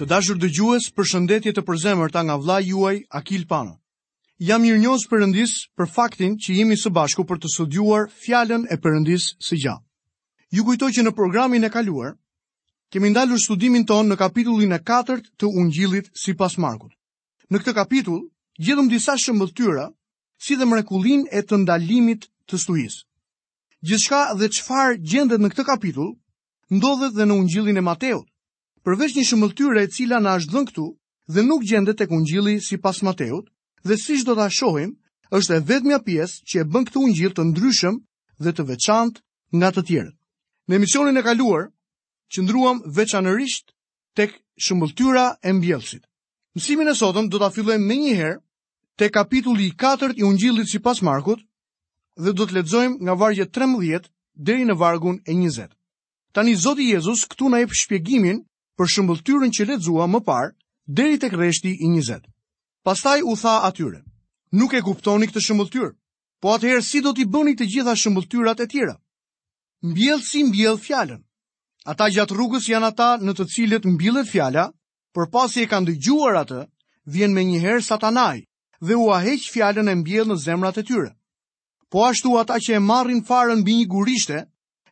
Të dashur dëgjues, përshëndetje të përzemërta nga vëllai juaj Akil Pano. Jam mirënjohës Perëndisë për faktin që jemi së bashku për të studiuar fjalën e Perëndisë së gjallë. Ju kujtoj që në programin e kaluar kemi ndalur studimin tonë në kapitullin e 4 të Ungjillit sipas Markut. Në këtë kapitull gjetëm disa shëmbëlltyra si dhe mrekullinë e të ndalimit të stuhisë. Gjithçka dhe çfarë gjendet në këtë kapitull ndodhet dhe në Ungjillin e Mateut, Përveç një shëmbëlltyre e cila na është dhënë këtu dhe nuk gjendet tek Ungjilli sipas Mateut, dhe siç do ta shohim, është e vetmja pjesë që e bën këtë Ungjill të ndryshëm dhe të veçantë nga të tjerët. Në emisionin e kaluar qëndruam veçanërisht tek shëmbëlltyra e mbjellësit. Mësimin e sotëm do ta fillojmë menjëherë te kapitulli i 4 i Ungjillit sipas Markut dhe do të lexojmë nga vargu 13 deri në vargun e 20. Tani Zoti Jezus këtu na jep shpjegimin për shëmbëlltyrën që lexuam më parë deri tek rreshti i 20. Pastaj u tha atyre: Nuk e kuptoni këtë shëmbëlltyrë. Po atëherë si do t'i bëni të gjitha shëmbëlltyrat e tjera? Mbjellësi mbjell fjalën. Ata gjatë rrugës janë ata në të cilët mbillet fjala, por pasi e kanë dëgjuar atë, vjen menjëherë Satanai dhe ua heq fjalën e mbjellë në zemrat e tyre. Po ashtu ata që e marrin farën mbi një gurishte,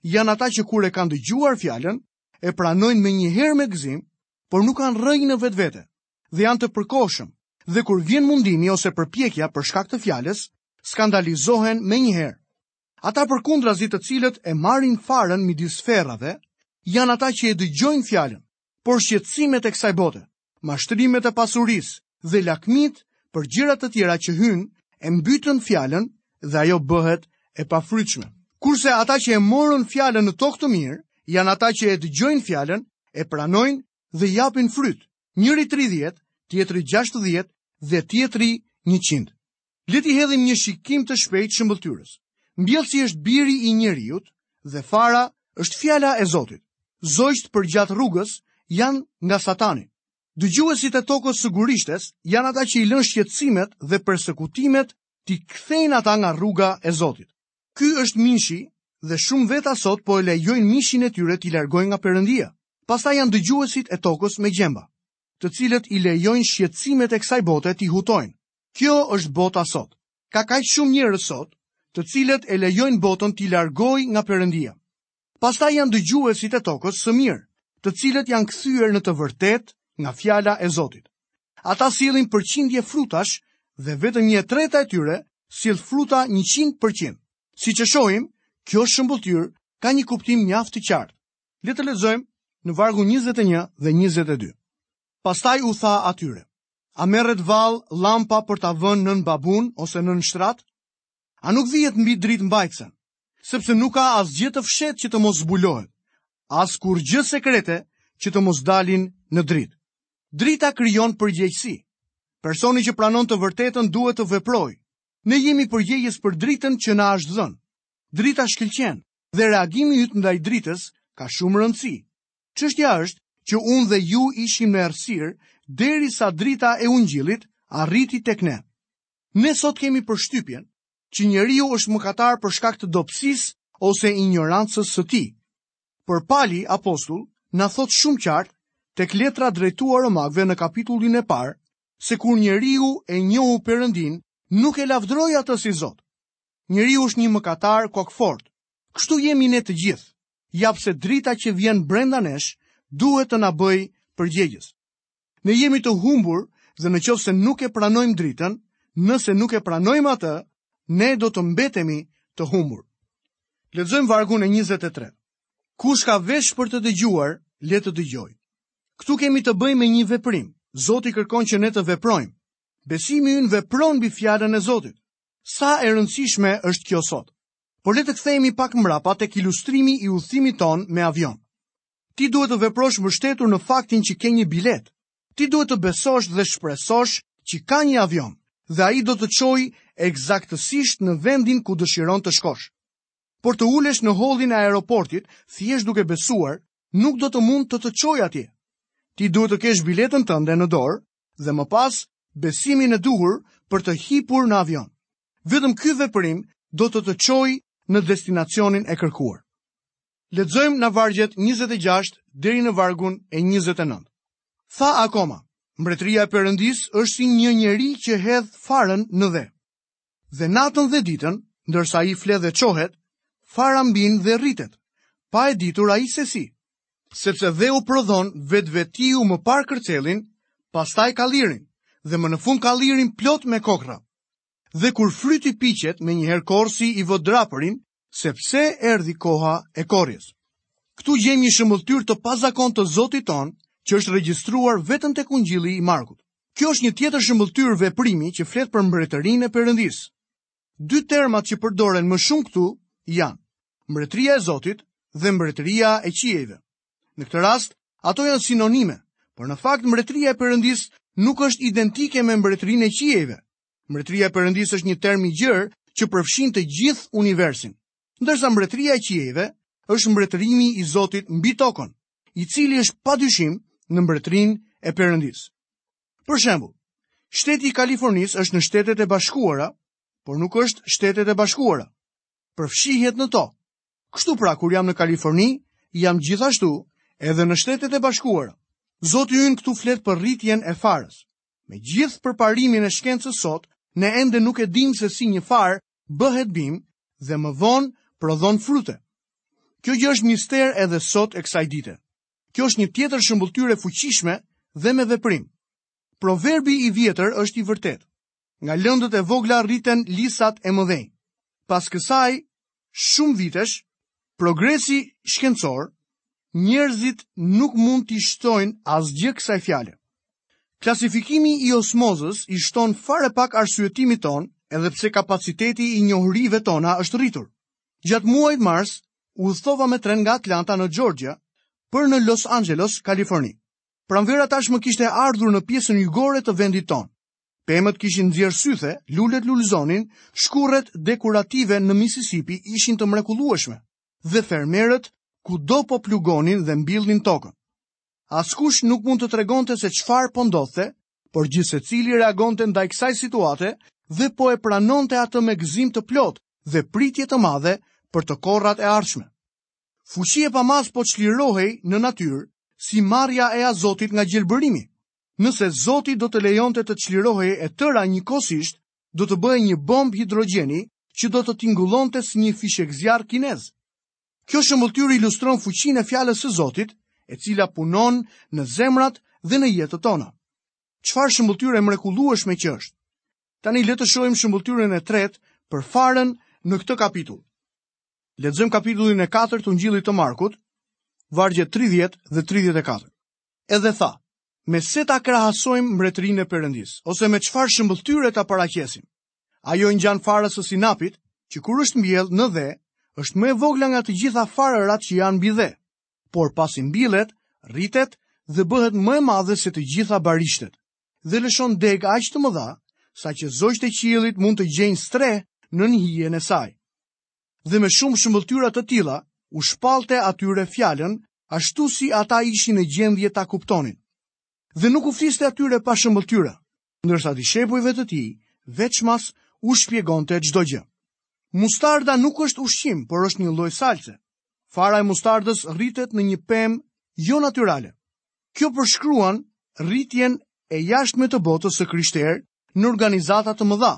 janë ata që kur e kanë dëgjuar fjalën, e pranojnë menjëherë me gëzim, por nuk kanë rrënjë në vetvete, dhe janë të përkohshëm, dhe kur vjen mundimi ose përpjekja për shkak të fjalës, skandalizohen menjëherë. Ata përkundrazi të cilët e marrin farën midis ferrave, janë ata që e dëgjojnë fjalën, por shqetësimet e kësaj bote, mashtrimet e pasurisë dhe lakmitë për gjëra të tjera që hynë e mbytën fjalën dhe ajo bëhet e pafrytshme. Kurse ata që e morën fjalën në tokë të mirë, janë ata që e dëgjojnë fjalën, e pranojnë dhe japin fryt. Njëri 30, tjetri 60 dhe tjetri 100. Le t'i hedhim një shikim të shpejtë shëmbëlltyrës. Mbjellësi është biri i njeriut dhe fara është fjala e Zotit. Zogjtë përgjatë rrugës janë nga satani. Dëgjuesit e tokës së gurishtes janë ata që i lënë shqetësimet dhe persekutimet t'i kthejnë ata nga rruga e Zotit. Ky është mishi dhe shumë veta sot po e lejojnë mishin e tyre t'i largojnë nga Perëndia. Pastaj janë dëgjuesit e tokës me gjemba. të cilët i lejojnë shqetësimet e kësaj bote t'i hutojnë. Kjo është bota sot. Ka kaq shumë njerëz sot, të cilët e lejojnë botën t'i largojë nga Perëndia. Pastaj janë dëgjuesit e tokës së mirë, të cilët janë kthyer në të vërtetë nga fjala e Zotit. Ata sjellin përqindje frutash dhe vetëm një e treta e tyre sjell fruta 100%. Siç e shohim, kjo shëmbëlltyrë ka një kuptim mjaft të qartë. Le të lexojmë në vargun 21 dhe 22. Pastaj u tha atyre: A merret vallë llampa për ta vënë nën babunë ose nën shtrat? A nuk vihet mbi dritëmbajtësen? Sepse nuk ka asgjë të fshehtë që të mos zbulohet, as kurrgjë sekrete që të mos dalë në dritë. Drita krijon përgjegjësi. Personi që pranon të vërtetën duhet të veprojë. Ne jemi përgjegjës për dritën që na është dhënë. Drita shkëlqen dhe reagimi yt ndaj dritës ka shumë rëndësi. Çështja është që unë dhe ju ishim në errësirë derisa drita e ungjillit arriti tek ne. Ne sot kemi përshtypjen që njeriu është mëkatar për shkak të dobësisë ose injorancës së tij. Por Pali apostull na thotë shumë qartë tek letra drejtuar romakëve në kapitullin e parë se kur njeriu e njohu Perëndinë, nuk e lavdëroi atë si Zot, Njeriu është një mëkatar kokëfort. Kështu jemi ne të gjithë. Ja pse drita që vjen brenda nesh duhet të na bëjë përgjegjës. Ne jemi të humbur dhe në qoftë se nuk e pranojmë dritën, nëse nuk e pranojmë atë, ne do të mbetemi të humbur. Lexojmë vargun e 23. Kush ka vesh për të dëgjuar, le të dëgjojë. Këtu kemi të bëjmë me një veprim. Zoti kërkon që ne të veprojmë. Besimi ynë vepron mbi fjalën e Zotit. Sa e rëndësishme është kjo sot. Por le të kthehemi pak mbrapa tek ilustrimi i udhëtimit tonë me avion. Ti duhet të veprosh mbështetur në faktin që ke një biletë. Ti duhet të besosh dhe shpresosh që ka një avion dhe ai do të çojë ekzaktësisht në vendin ku dëshiron të shkosh. Por të ulesh në hollin e aeroportit thjesht duke besuar nuk do të mund të të çojë atje. Ti duhet të kesh biletën tënde në dorë dhe më pas besimin e duhur për të hipur në avion. Vetëm ky veprim do të të çojë në destinacionin e kërkuar. Lexojmë në vargjet 26 deri në vargun e 29. Tha akoma, mbretëria e Perëndisë është si një njeri që hedh farën në dhe. Dhe natën dhe ditën, ndërsa ai fle dhe çohet, fara mbin dhe rritet, pa e ditur ai se si. Sepse dheu prodhon vetvetiu më parë kërcellin, pastaj kallirin, dhe më në fund kallirin plot me kokrra. Dhe kur fryti piqet menjëherë korrësi i vë drapërin sepse erdhi koha e korrjes. Këtu gjejmë një shëmbëlltyrë të pazakontë Zotit tonë, që është regjistruar vetëm tek Ungjilli i Markut. Kjo është një tjetër shëmbëlltyrë veprimi që flet për mbretërinë e Perëndisë. Dy termat që përdoren më shumë këtu janë mbretëria e Zotit dhe mbretëria e qiejve. Në këtë rast, ato janë sinonime, por në fakt mbretëria e Perëndisë nuk është identike me mbretërinë e qiejve, Mbretëria e Perëndisë është një term i gjerë që përfshin të gjithë universin. Ndërsa mbretëria e qiejve është mbretërimi i Zotit mbi tokën, i cili është padyshim në mbretërinë e Perëndisë. Për shembull, shteti i Kalifornisë është në Shtetet e Bashkuara, por nuk është Shtetet e Bashkuara. Përfshihet në to. Kështu pra, kur jam në Kaliforni, jam gjithashtu edhe në Shtetet e Bashkuara. Zoti ynë këtu flet për rritjen e farës. Me gjithë përparimin e shkencës sot, ne ende nuk e dimë se si një farë bëhet bimë dhe më vonë prodhon fryte. Kjo gjë është mister edhe sot e kësaj dite. Kjo është një tjetër shëmbëlltyrë e fuqishme dhe me veprim. Proverbi i vjetër është i vërtetë. Nga lendet e vogla rriten lisat e mëdhenj. Pas kësaj, shumë vitesh progresi shkencor, njerëzit nuk mund t'i shtojnë asgjë kësaj fjale. Klasifikimi i osmozës i shton fare pak arsyetimit tonë, edhe pse kapaciteti i njohurive tona është rritur. Gjatë muajit mars, udhëtova me tren nga Atlanta në Georgia për në Los Angeles, Kaliforni. Pranvera tashmë kishte ardhur në pjesën jugore të vendit tonë. Pemët kishin nxjerrë sythe, lulet lulëzonin, shkurret dekorative në Mississippi ishin të mrekullueshme dhe fermerët kudo po plugonin dhe mbillnin tokën. Askush nuk mund të tregonte se çfarë po ndodhte, por gjithsecili reagonte ndaj kësaj situate dhe po e pranonte atë me gëzim të plotë dhe pritje të madhe për të korrat e ardhshme. Fuqi e pamasë po çlirohej në natyrë si marrja e azotit nga gjelbërimi. Nëse Zoti do të lejonte të çlirohej e tëra njëkohësisht, do të bëhej një bombë hidrogjeni që do të tingullonte si një fishekzjarr kinez. Kjo shëmbëlltyrë ilustron fuqinë e fjalës së Zotit, e cila punon në zemrat dhe në jetët tona. Çfarë shëmbëlltyre e mrekullueshme që është. Tani le të shohim shëmbëlltyrën e tretë për farën në këtë kapitull. Lexojmë kapitullin e 4 të Ungjillit të Markut, vargjet 30 dhe 34. Edhe tha, me se ta krahasojmë mbretërinë e Perëndisë, ose me çfarë shëmbëlltyre ta paraqesim. Ajo i ngjan farës së sinapit, që kur është mbjellë në dhe, është më e vogla nga të gjitha farërat që janë mbi dhe. Por pasi mbillet, rritet dhe bëhet më e madhe se të gjitha barishtet dhe lëshon degë aq të mëdha saqë zogjtë e qiellit mund të gjejnë strehë nën hijen e saj. dhe me shumë shëmbëlltyra të tilla, u shpallte atyre fjalën, ashtu si ata ishin në gjendje ta kuptonin. Dhe nuk u fliste atyre pa shëmbëlltyra, ndërsa dishepujve të tij, veçmas u shpjegonte çdo gjë. Mustarda nuk është ushqim, por është një lloj salce. Fara e mustardës rritet në një pemë jo natyrale. Kjo përshkruan rritjen e jashtme të botës së krishterë në organizata të mëdha,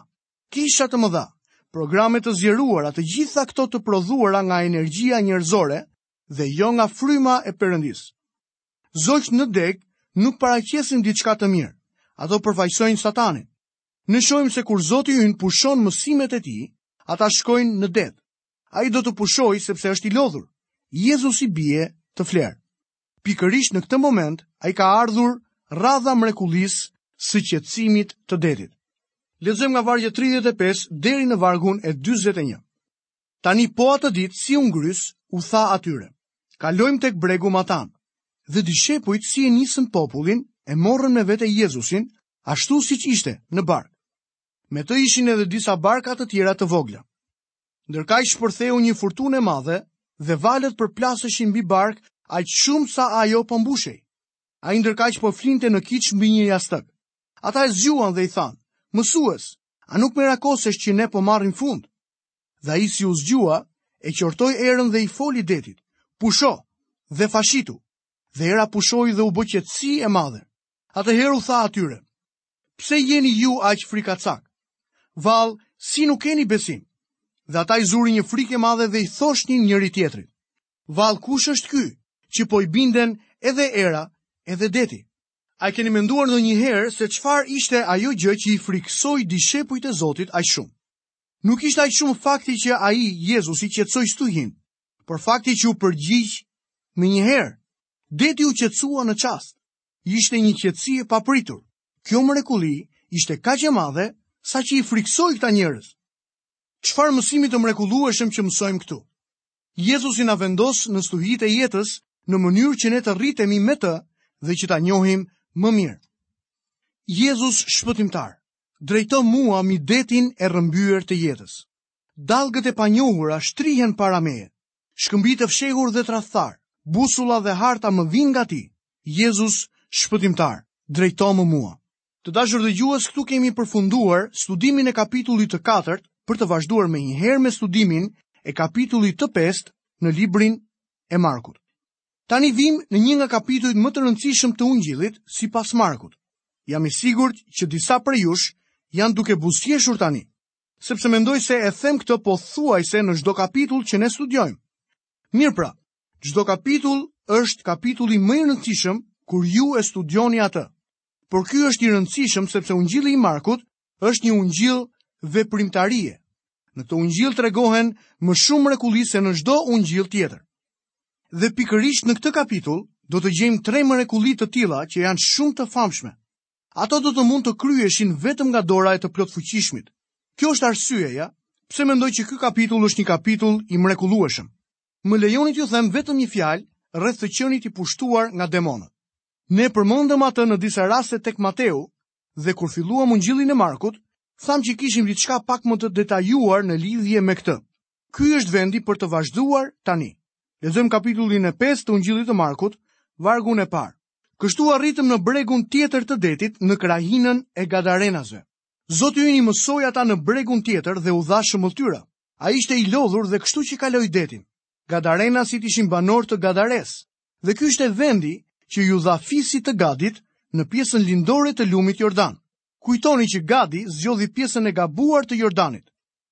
Kisha të mëdha, programe të zgjeruara, të gjitha këto të prodhuara nga energjia njerëzore dhe jo nga fryma e Perëndisë. Zogjtë në degë nuk paraqesin diçka të mirë. Ato përfaqësojnë Satanin. Ne shohim se kur Zoti ynë pushon mësimet e tij, ata shkojnë në det. Ai do të pushojë sepse është i lodhur. Jezusi bie të flerë. Pikërisht në këtë moment, i ka ardhur radha mrekullisë së qetësimit të detit. Lexojmë nga vargu 35 deri në vargun e 41. Tani po atë ditë si u ngrys, u tha atyre. Kalojmë tek bregu matanë. Dhe dishepujt si e nisën popullin, e morën me vete Jezusin, ashtu siç ishte në barkë. Me të ishin edhe disa barka të tjera të vogla. Ndërkaq shpërtheu një furtunë e madhe dhe valët përplaseshin mbi barkë aq shumë sa ajo po mbushej. Ai ndërkaq po flinte në kiç mbi një jastëk. Ata e zgjuan dhe i thanë, Mësues, a nuk merakosesh që ne po marrim fund? Dhe ai si u zgjua, e qortoi erën dhe i foli detit, Pusho dhe fashitu. Dhe era pushoi dhe u bë qetësi e madhe. Atëherë u tha atyre, pse jeni ju aq frikacakë? Vallë, si nuk keni besim? Dhe ata i zuri një frikë e madhe dhe i thoshin njëri-tjetrit. Vallë, kush është ky, që po i binden edhe era, edhe deti? A e keni menduar ndonjëherë se çfarë ishte ajo gjë që i frikësoi dishepujt e Zotit aq shumë? Nuk ishte aq shumë fakti që ai, Jezusi qetësoi stuhinë, por fakti që u përgjigj menjëherë. Deti u qetësua në çast. ishte një qetësi e papritur. Kjo mrekulli ishte kaq e madhe saqë i frikësoi këta njerëz. Çfarë mësimi të mrekullueshëm që mësojmë këtu? Jezusi na vendos në stuhitë e jetës në mënyrë që ne të rritemi me të dhe që ta njohim më mirë. Jezus shpëtimtar, drejtomë mua mbi detin e rrëmbyer të jetës. Dallgët e panjohura shtrihen para meje. Shkëmbinj të fshehur dhe tradhtarë, busulla dhe harta më vijnë nga ti. Jezus, Shpëtimtar, drejtomë mua. Të dashur dëgjues, këtu kemi përfunduar studimin e kapitullit të katërt për të vazhduar menjëherë me studimin e kapitullit të pestë në librin e Markut. Tani vijmë në një nga kapitujt më të rëndësishëm të ungjillit sipas Markut. Jam i sigurt që disa prej jush janë duke buzëqeshur tani, sepse mendoj se e them këtë pothuajse në çdo kapitull që ne studiojmë. Mirë pra, çdo kapitull është kapitulli më i rëndësishëm kur ju e studioni atë. Por ky është i rëndësishëm sepse ungjilli i Markut është një ungjill veprimtarie. Në këtë ungjill tregohen më shumë mrekulli se në çdo ungjill tjetër. Dhe pikërisht në këtë kapitull, do të gjejmë tre mrekulli të tilla që janë shumë të famshme. Ato do të mund të kryheshin vetëm nga dora e të Plotfuqishmit. Kjo është arsyeja pse mendoj që ky kapitull është një kapitull i mrekullueshëm. Më lejoni t'ju them vetëm një fjalë rreth të qenit i pushtuar nga demonët. Ne përmendëm atë në disa raste tek Mateu dhe kur filluam Ungjillin e Markut, thamë që kishim diçka pak më të detajuar në lidhje me këtë. Ky është vendi për të vazhduar tani. Lexojmë kapitullin e 5 të Ungjillit të Markut, vargun e parë. Kështu arritën në bregun tjetër të detit në krahinën e Gadarenasve. Zoti ynë i mësoi ata në bregun tjetër dhe u dha shëmbëlltyra. Ai ishte i lodhur dhe kështu që kaloi detin. Gadarenasit ishin banorë të Gadarës, dhe ky ishte vendi që iu dha fisit të Gadit në pjesën lindore të lumit Jordan. Kujtoni që Gadi zgjodhi pjesën e gabuar të Jordanit.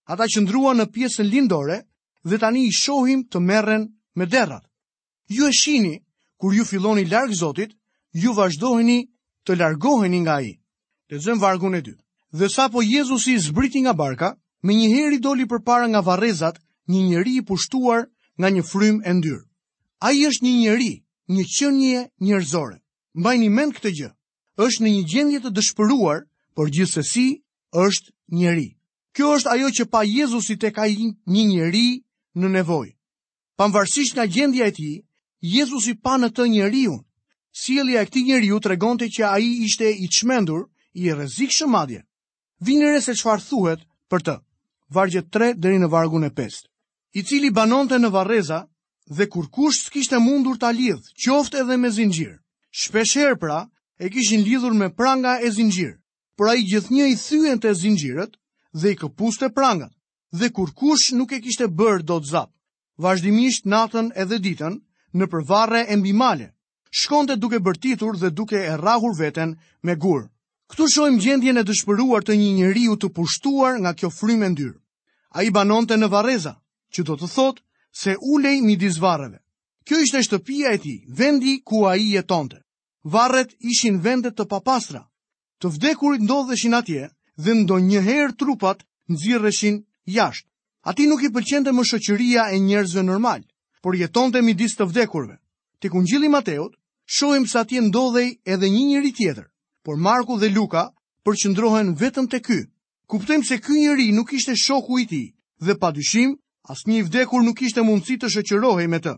Ata qëndruan në pjesën lindore dhe tani i shohim të merren me derrat. Ju e shihni, kur ju filloni larg Zotit, ju vazhdoni të largoheni nga ai. Lexojmë vargun e dytë. Dhe sapo Jezusi zbriti nga barka, menjëherë i doli përpara nga varrezat një njeri i pushtuar nga një frymë e ndyrë. Ai është një njeri, një qenie njerëzore. Mbani mend këtë gjë. Është në një gjendje të dëshpëruar, por gjithsesi është njeri. Kjo është ajo që pa Jezusi tek ai një njeri në nevojë. Pavarësisht nga gjendja e tij, Jezusi pa në të njeriun. Sjellja e këtij njeriu tregonte që ai ishte i çmendur, i rrezikshëm madje. Vini re se çfarë thuhet për të. Vargjet 3 deri në vargun e 5. I cili banonte në varreza dhe kurrkush s'kishte mundur ta lidhë, qoftë edhe me zinxhirë. Shpeshherë pra e kishin lidhur me pranga e zinxhirë, por ai gjithnjë i thyente zinxhirët dhe i këpuste prangat. dhe kurrkush nuk e kishte bërë dot zap. Vazhdimisht natën edhe ditën, nëpër varre e mbi male, shkonte duke bërtitur dhe duke e rrahur veten me gurë. Këtu shohim gjendjen e dëshpëruar të një njeriu të pushtuar nga kjo frymë e ndyrë. Ai banonte në varreza, që do të thotë se ulej midis varreve. Kjo ishte shtëpia e tij, vendi ku ai jetonte. Varret ishin vende të papastra, Të vdekurit ndodheshin atje dhe ndonjëherë trupat nxirreshin jashtë. Atij nuk i pëlqente më shoqëria e njerëzve normalë, por jetonte midis të vdekurve. Tek Ungjilli i Mateut, shohim se atje ndodhej edhe një njeri tjetër, por Marku dhe Luka përqendrohen vetëm te ky. Kuptojmë se ky njeri nuk ishte shoku i tij dhe pa dyshim, asnjë i vdekur nuk kishte mundësi të shoqërohej me të.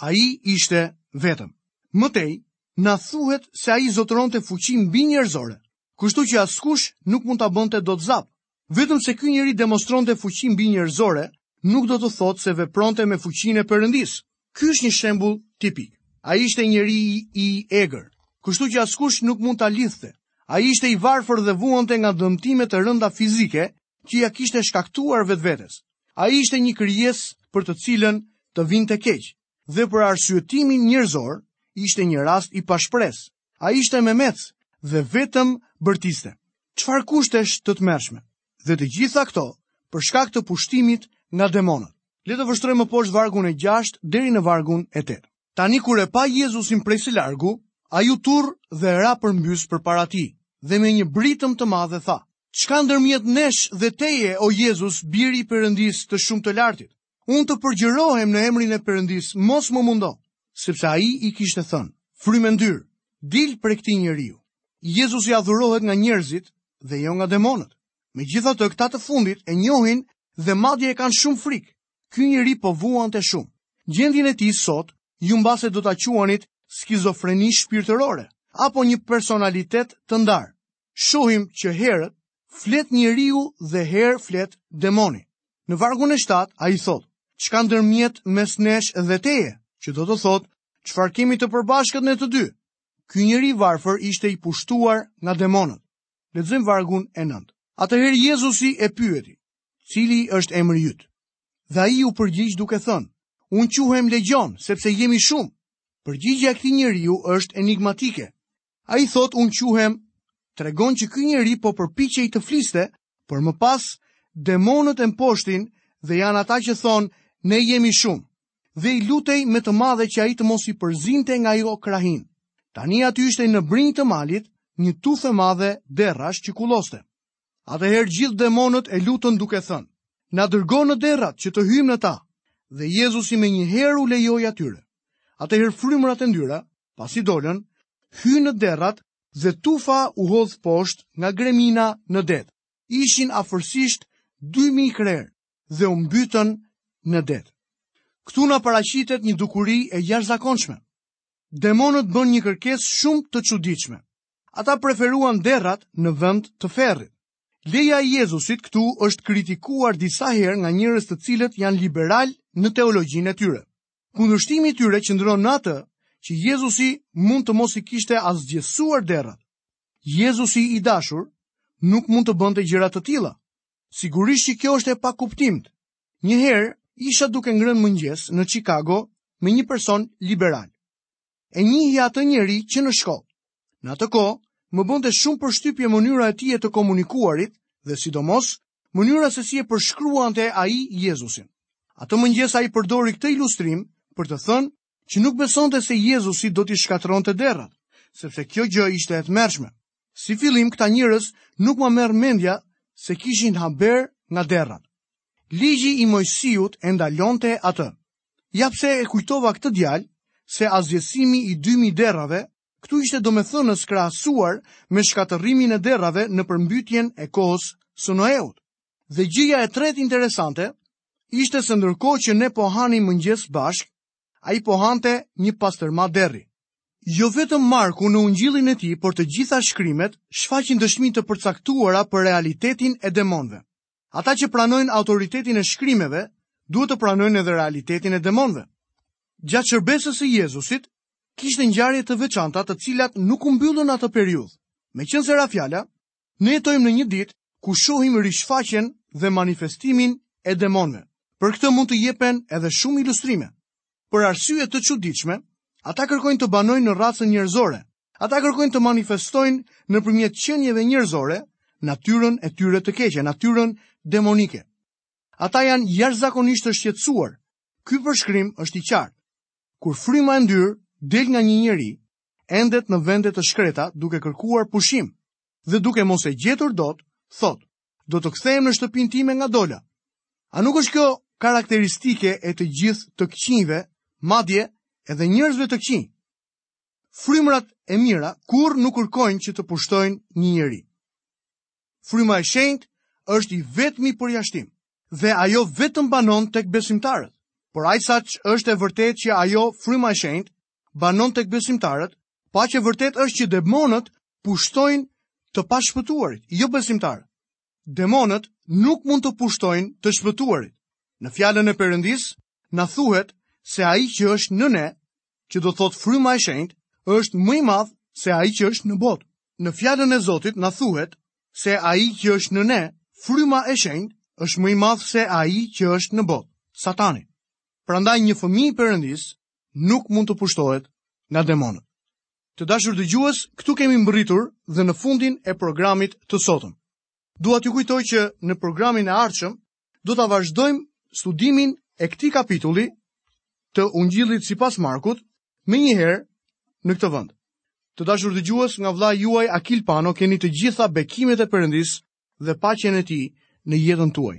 Ai ishte vetëm. Më tej, na thuhet se ai zotëronte fuqi mbinjerëzore, kështu që askush nuk mund ta bënte dot zap. Vetëm se ky njeri demonstronte fuqi mbinjerëzore, nuk do të thotë se vepronte me fuqinë e Perëndisë. Ky është një shembull tipik. Ai ishte njeri i egër, kështu që askush nuk mund ta lidhte. Ai ishte i varfër dhe vuante nga dëmtime të rënda fizike që ia kishte shkaktuar vetvetes. Ai ishte një krijesë për të cilën të vinte keq dhe për arsyetimin njerëzor ishte një rast i pashpresë. Ai ishte memec dhe vetëm bërtiste. Çfarë kushtesh të tmerrshme? Dhe të gjitha këto për shkak të pushtimit nga demonët. Le të vështrojmë më poshtë vargun e 6 deri në vargun e 8. Tani kur e pa Jezusin prej së largu, ai u turr dhe ra përmbys përpara tij, dhe me një britëm të madhe tha, Ç'ka ndërmjet nesh dhe teje, o Jezus, biri i Perëndisë të Shumë të Lartit? Unë të përgjërohem në emrin e Perëndisë, mos më mundo! Sepse ai i kishte thënë, Frymë e ndyrë, dil prej këtij njeriu. Jezusi adhurohet nga njerëzit dhe jo nga demonët. Megjithatë, këta të fundit e njohin dhe madje e kanë shumë frikë. Ky njeri po vuante shumë. Gjendjen e tij sot ju mbase do ta quanit skizofreni shpirtërore apo një personalitet të ndarë. Shohim që herë flet njeriu dhe herë flet demoni. Në vargun e 7 ai thotë: "Ç'ka ndërmjet mes nesh dhe teje?" që do të thotë çfarë kemi të përbashkët ne të dy. Ky njeri i varfër ishte i pushtuar nga demonët. Lexojmë vargun e nëntë. Atëherë Jezusi e pyeti, cili është emri yt? Dhe ai u përgjigj duke thënë, unë quhem legjon, sepse jemi shumë. Përgjigja e këtij njeriu është enigmatike. Ai thotë unë quhem, tregon që ky njeri po përpiqej të fliste, por më pas demonët e mposhtin dhe janë ata që thonë, ne jemi shumë. dhe i lutej me të madhe që ai të mos i përzinte nga ajo krahinë. Tani aty ishte në brinjë të malit një tufë e madhe derrash që kulloste. Atëherë gjithë demonët e lutën duke thënë, na dërgo në derrat që të hyjmë në ta. Dhe Jezusi menjëherë u lejoi atyre. Atëherë frymërat e ndyra, pasi dolën, hynë në derrat dhe tufa u hodh poshtë nga gremina në det. Ishin afërsisht 2000 krerë. dhe u mbytën në det. Këtu na paraqitet një dukuri e jashtëzakonshme. Demonët bënë një kërkesë shumë të çuditshme. Ata preferuan derrat në vend të ferrit. Leja e Jezusit këtu është kritikuar disa herë nga njerëz të cilët janë liberalë në teologjinë e tyre. Kundërshtimi i tyre qëndron në atë që Jezusi mund të mos i kishte asgjësuar derrat. Jezusi i dashur nuk mund të bënte gjëra të tilla. Sigurisht që kjo është e pakuptimtë. Një herë isha duke ngrënë mëngjes në Chicago me një person liberal. E njihja atë njeri që në shkollë. Në atë kohë, më bënte shumë përshtypje mënyra e tij e të komunikuarit dhe sidomos mënyra se si e përshkruante ai Jezusin. Atë mëngjes ai përdori këtë ilustrim për të thënë që nuk besonte se Jezusi do t'i shkatërronte derrat, sepse kjo gjë ishte e tmerrshme. Si fillim këta njerëz nuk ma merr mendja se kishin haber nga derrat. Ligji i Moisiut e ndalonte atë. Ja pse e kujtova këtë djalë se asgjësimi i 2000 derrave këtu ishte domethënës krahasuar me shkatërrimin e derrave në përmbytjen e kohës së Noeut. Dhe gjëja e tretë interesante Ishte se ndërkohë që ne po hanim mëngjes bashkë, ai po hante një pastërma derri. Jo vetëm Marku në ungjillin e tij, por të gjitha shkrimet shfaqin dëshmi të përcaktuara për realitetin e demonëve. Ata që pranojnë autoritetin e shkrimeve, duhet të pranojnë edhe realitetin e demonëve. Gjatë shërbesës së Jezusit, kishte ngjarje të veçanta të cilat nuk u mbyllën atë periudhë. Meqenëse ra fjala, Ne jetojmë në një ditë ku shohim rishfaqjen dhe manifestimin e demonëve. Për këtë mund të jepen edhe shumë ilustrime. Për arsye të çuditshme, ata kërkojnë të banojnë në racën njerëzore. Ata kërkojnë të manifestojnë nëpërmjet qenieve njerëzore natyrën e tyre të keqe, natyrën demonike. Ata janë jashtëzakonisht të shqetësuar. Ky përshkrim është i qartë. Kur fryma e ndyrë del nga një njeri, endet në vende të shkreta duke kërkuar pushim dhe duke mos e gjetur dot, thotë, do të kthehem në shtëpinë time nga dola. A nuk është kjo karakteristike e të gjithë të këqinjve, madje edhe njerëzve të këqinj? Frymërat e mira kurrë nuk kërkojnë që të pushtojnë një njeri. Fryma e shenjtë është i vetmi përjashtim dhe ajo vetëm banon tek besimtarët. Por aq sa ç'është e vërtetë që ajo fryma e shenjtë banon tek besimtarët, pa që e vërtetë është që demonët pushtojnë të pashpëtuarit, jobesimtarët. Demonët nuk mund të pushtojnë të shpëtuarit. Në fjalën e Perëndisë, na thuhet se ai që është në ne, që do thotë Fryma e Shenjtë, është më i madh se ai që është në botë. Në fjalën e Zotit, na thuhet se ai që është në ne, Fryma e Shenjtë, është më i madh se ai që është në botë, Satani. Prandaj një fëmijë i Perëndisë, nuk mund të pushtohet nga demonët. Të dashur dëgjues, këtu kemi mbërritur dhe në fundin e programit të sotëm. Dua t'ju kujtoj që në programin e ardhshëm do ta vazhdojmë studimin e këtij kapitulli të Ungjillit sipas Markut menjëherë në këtë vend. Të dashur dëgjues, nga vëllai juaj Akil Pano keni të gjitha bekimet e Perëndisë dhe paqen e tij në jetën tuaj.